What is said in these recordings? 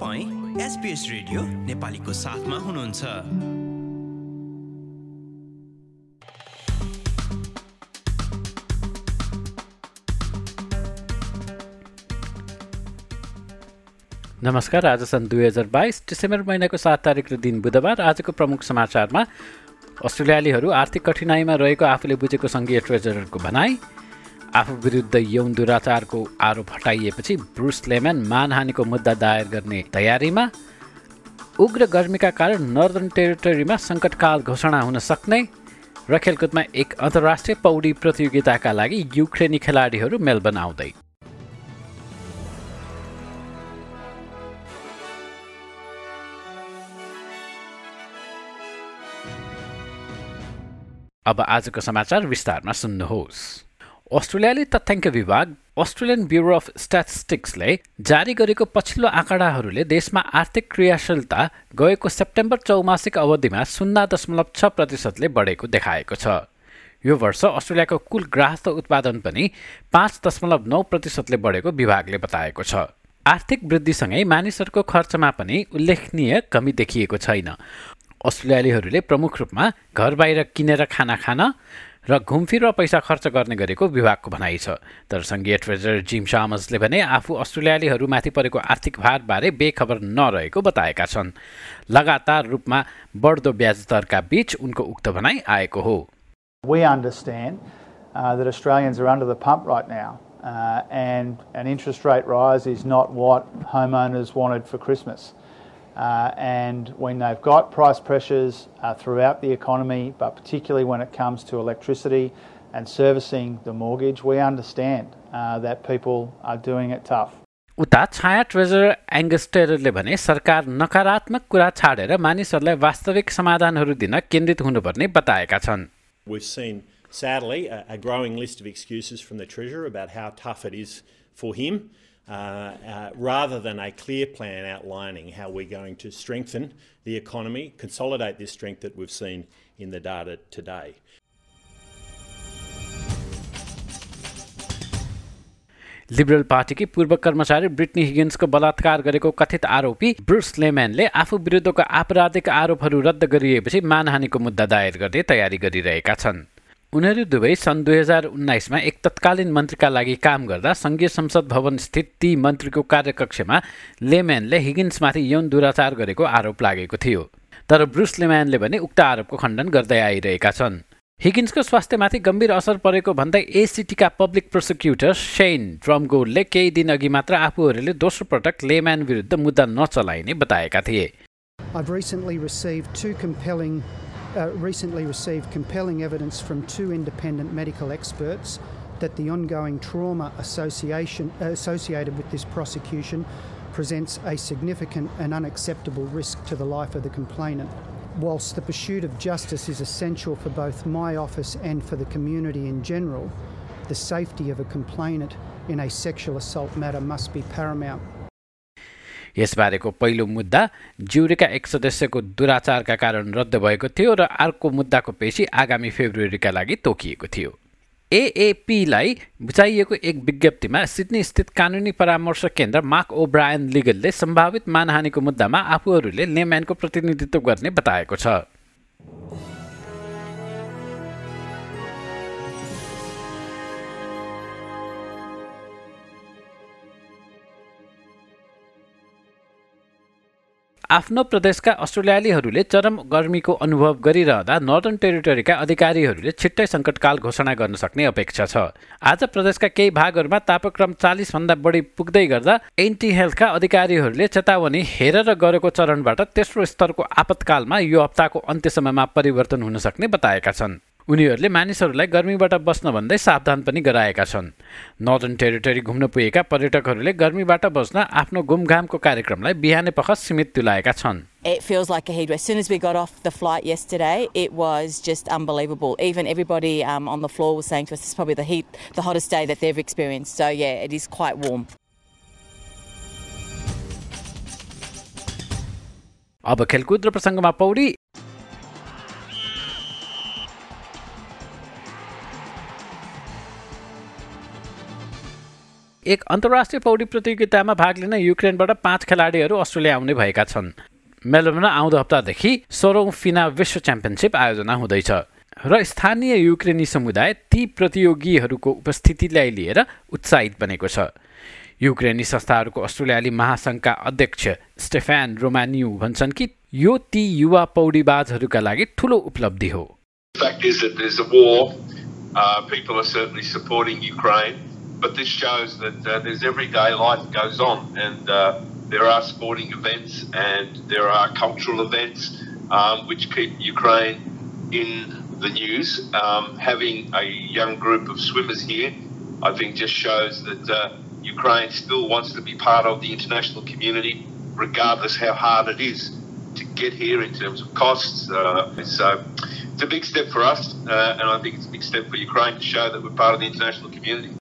तपाईँ SBS radio नेपालीको साथमा हुनुहुन्छ। नमस्कार आज सन् दुई हजार बाइस डिसेम्बर महिनाको सात तारिक र दिन बुधबार आजको प्रमुख समाचारमा अस्ट्रेलियालीहरू आर्थिक कठिनाइमा रहेको आफूले बुझेको सङ्घीय ट्रेजररको भनाई। आफू विरुद्ध यौन दुराचारको आरोप हटाइएपछि ब्रुस लेमन मानहानिको मुद्दा दायर गर्ने तयारीमा उग्र गर्मीका कारण नर्दर्न टेरिटोरीमा सङ्कटकाल घोषणा हुन सक्ने र खेलकुदमा एक अन्तर्राष्ट्रिय पौडी प्रतियोगिताका लागि युक्रेनी खेलाडीहरू मेलबर्न आउँदै। अब आजको समाचार विस्तारमा सुन्नुहोस्। अस्ट्रेलियाली तथ्याङ्क विभाग अस्ट्रेलियन ब्युरो अफ स्ट्याटिस्टिक्सले जारी गरेको पछिल्लो आँकडाहरूले देशमा आर्थिक क्रियाशीलता गएको सेप्टेम्बर चौमासिक अवधिमा शून्य दशमलव छ प्रतिशतले बढेको देखाएको छ। यो वर्ष अस्ट्रेलियाको कुल ग्राहस्थ उत्पादन पनि पाँच दशमलव नौ प्रतिशतले बढेको विभागले बताएको छ। आर्थिक वृद्धिसँगै मानिसहरूको खर्चमा पनि उल्लेखनीय कमी देखिएको छैन। अस्ट्रेलियालीहरूले प्रमुख रूपमा घर बाहिर किनेर खाना खान र घुमफिर पैसा खर्च गर्ने गरेको विभागको भनाइ छ। तर सङ्घीय ट्रेजर जिम सामसले भने आफू अस्ट्रेलियालीहरूमाथि परेको आर्थिक भारबारे बेखबर नरहेको बताएका छन्। लगातार रूपमा बढ्दो ब्याज दरका बीच उनको उक्त भनाइ आएको हो। We understand uh, that Australians are under the pump right now, uh, and an interest rate rise is not what homeowners wanted for Christmas. Uh, and when they've got price pressures uh, throughout the economy, but particularly when it comes to electricity and servicing the mortgage, we understand uh, that people are doing it tough. उता छाया treasure Angus टेररले भने सरकार नकारात्मक कुरा छाडेर मानिसहरूलाई वास्तविक समाधानहरू दिन केन्द्रित हुनुपर्ने बताएका छन् We've seen, sadly, a, a growing list of excuses from the Treasurer about how tough it is for him. Uh, uh, rather than a clear plan outlining how we're going to strengthen the economy, consolidate this strength that we've seen in the data today. Liberal पार्टीकी पूर्व कर्मचारी Britney हिगिन्सको बलात्कार गरेको कथित आरोपी Bruce लेम्यानले आफू विरुद्धको आपराधिक आरोपहरू रद्द गरिएपछि मानहानिको मुद्दा दायर गर्ने तयारी गरिरहेका छन् उनीहरू दुवै सन् दुई हजार उन्नाइसमा एक तत्कालीन मन्त्रीका लागि काम गर्दा सङ्घीय संसद भवन स्थित ती मन्त्रीको कार्यकक्षमा लेम्यानले हिगिन्समाथि यौन दुराचार गरेको आरोप लागेको थियो। तर ब्रुस लेम्यानले भने उक्त आरोपको खण्डन गर्दै आइरहेका छन्। हिगिन्सको स्वास्थ्यमाथि गम्भीर असर परेको भन्दै एसिटीका पब्लिक प्रोसिक्युटर सेन ड्रमगोलले केही दिन अघि मात्र आफूहरूले दोस्रो पटक लेम्यान विरुद्ध मुद्दा नचलाइने बताएका थिए। I've recently received compelling, uh, recently received compelling evidence from two independent medical experts that the ongoing trauma association, uh, associated with this prosecution presents a significant and unacceptable risk to the life of the complainant. whilst the pursuit of justice is essential for both my office and for the community in general, the safety of a complainant in a sexual assault matter must be paramount. यसबारेको पहिलो मुद्दा ज्युरीका एक सदस्यको दुराचारका कारण रद्द भएको थियो र अर्को मुद्दाको पेशी आगामी फेब्रुअरीका लागि तोकिएको थियो। एएपीलाई बुझाइएको एक विज्ञप्तिमा सिडनी स्थित कानुनी परामर्श केन्द्र मार्क ओब्रायन लिगलले सम्भावित मानहानिको मुद्दामा आफूहरूले लेम्यानको प्रतिनिधित्व गर्ने बताएको छ। आफ्नो प्रदेशका अस्ट्रेलियालीहरूले चरम गर्मीको अनुभव गरिरहँदा नर्दर्न टेरिटोरीका अधिकारीहरूले छिट्टै सङ्कटकाल घोषणा गर्न सक्ने अपेक्षा छ। आज प्रदेशका केही भागहरूमा तापक्रम चालिसभन्दा बढी पुग्दै गर्दा एन्टी हेल्थका अधिकारीहरूले चेतावनी हेरेर गरेको चरणबाट तेस्रो स्तरको आपतकालमा यो हप्ताको अन्त्यसम्ममा परिवर्तन हुन सक्ने बताएका छन्। उनीहरूले मानिसहरूलाई गर्मीबाट बस्न भन्दै सावधान पनि गराएका छन् नर्दर्न टेरिटरी घुम्न पुगेका पर्यटकहरूले गर्मीबाट बस्न आफ्नो घुमघामको कार्यक्रमलाई बिहानै पख सीमित तुलाएका छन् It feels like a heat wave. As soon as we got off the flight yesterday, it was just unbelievable. Even everybody um, on the floor was saying to us, "This is probably the heat, the hottest day that they've experienced." So yeah, it is quite warm. अब खेलकुद र प्रसङ्गमा पौडी एक अन्तर्राष्ट्रिय पौडी प्रतियोगितामा भाग लिन युक्रेनबाट पाँच खेलाडीहरू अस्ट्रेलिया आउने भएका छन्। मेलबर्नमा आउँदो हप्तादेखि सोह्रौँ फिना विश्व च्याम्पियनसिप आयोजना हुँदैछ र स्थानीय युक्रेनी समुदाय ती प्रतियोगीहरूको उपस्थितिलाई लिएर उत्साहित बनेको छ। युक्रेनी संस्थाहरूको अस्ट्रेलियाली महासङ्घका अध्यक्ष स्टेफान रोमान्यु भन्छन् कि यो ती युवा पौडीबाजहरूका लागि ठुलो उपलब्धि हो। But this shows that uh, there's everyday life goes on, and uh, there are sporting events and there are cultural events um, which keep Ukraine in the news. Um, having a young group of swimmers here, I think, just shows that uh, Ukraine still wants to be part of the international community, regardless how hard it is to get here in terms of costs. Uh, so it's a big step for us, uh, and I think it's a big step for Ukraine to show that we're part of the international community.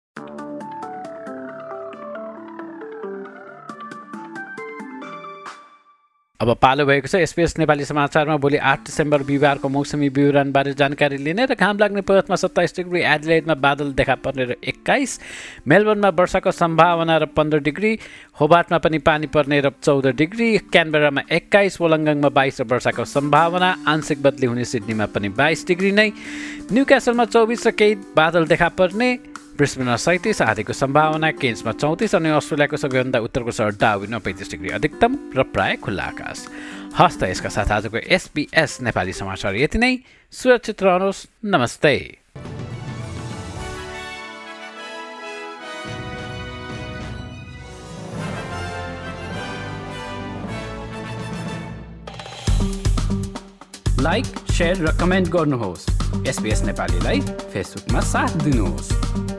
अब पालो भएको छ। SBS Nepali समाचारमा भोलि आठ December बिहिबारको मौसमी विवरणबारे जानकारी लिने र घाम लाग्ने पर्थमा सत्ताइस डिग्री एडिलाइडमा बादल देखा पर्ने र एक्काइस मेलबर्नमा वर्षाको सम्भावना र पन्ध्र डिग्री होबाटमा पनि पानी पर्ने र चौध डिग्री क्यानबेरामा एक्काइस वलङ्गङमा बाइस र वर्षाको सम्भावना आंशिक बदली हुने सिडनीमा पनि बाइस डिग्री नै। न्यू क्यासलमा चौबिस र केही बादल देखा पर्ने। ब्रिस्बेनमा सैतिस आधीको सम्भावना केन्समा चौतिस अनि अस्ट्रेलियाको सबैभन्दा उत्तरको सहर डाविनमा पैँतिस डिग्री अधिकतम र प्राय खुल्ला आकाश हस्त यसका साथ आजको एसपिएस नेपाली समाचार यति नै सुरक्षित रहनुहोस् नमस्ते लाइक सेयर र कमेन्ट गर्नुहोस्. एसपिएस नेपालीलाई फेसबुकमा साथ दिनुहोस्.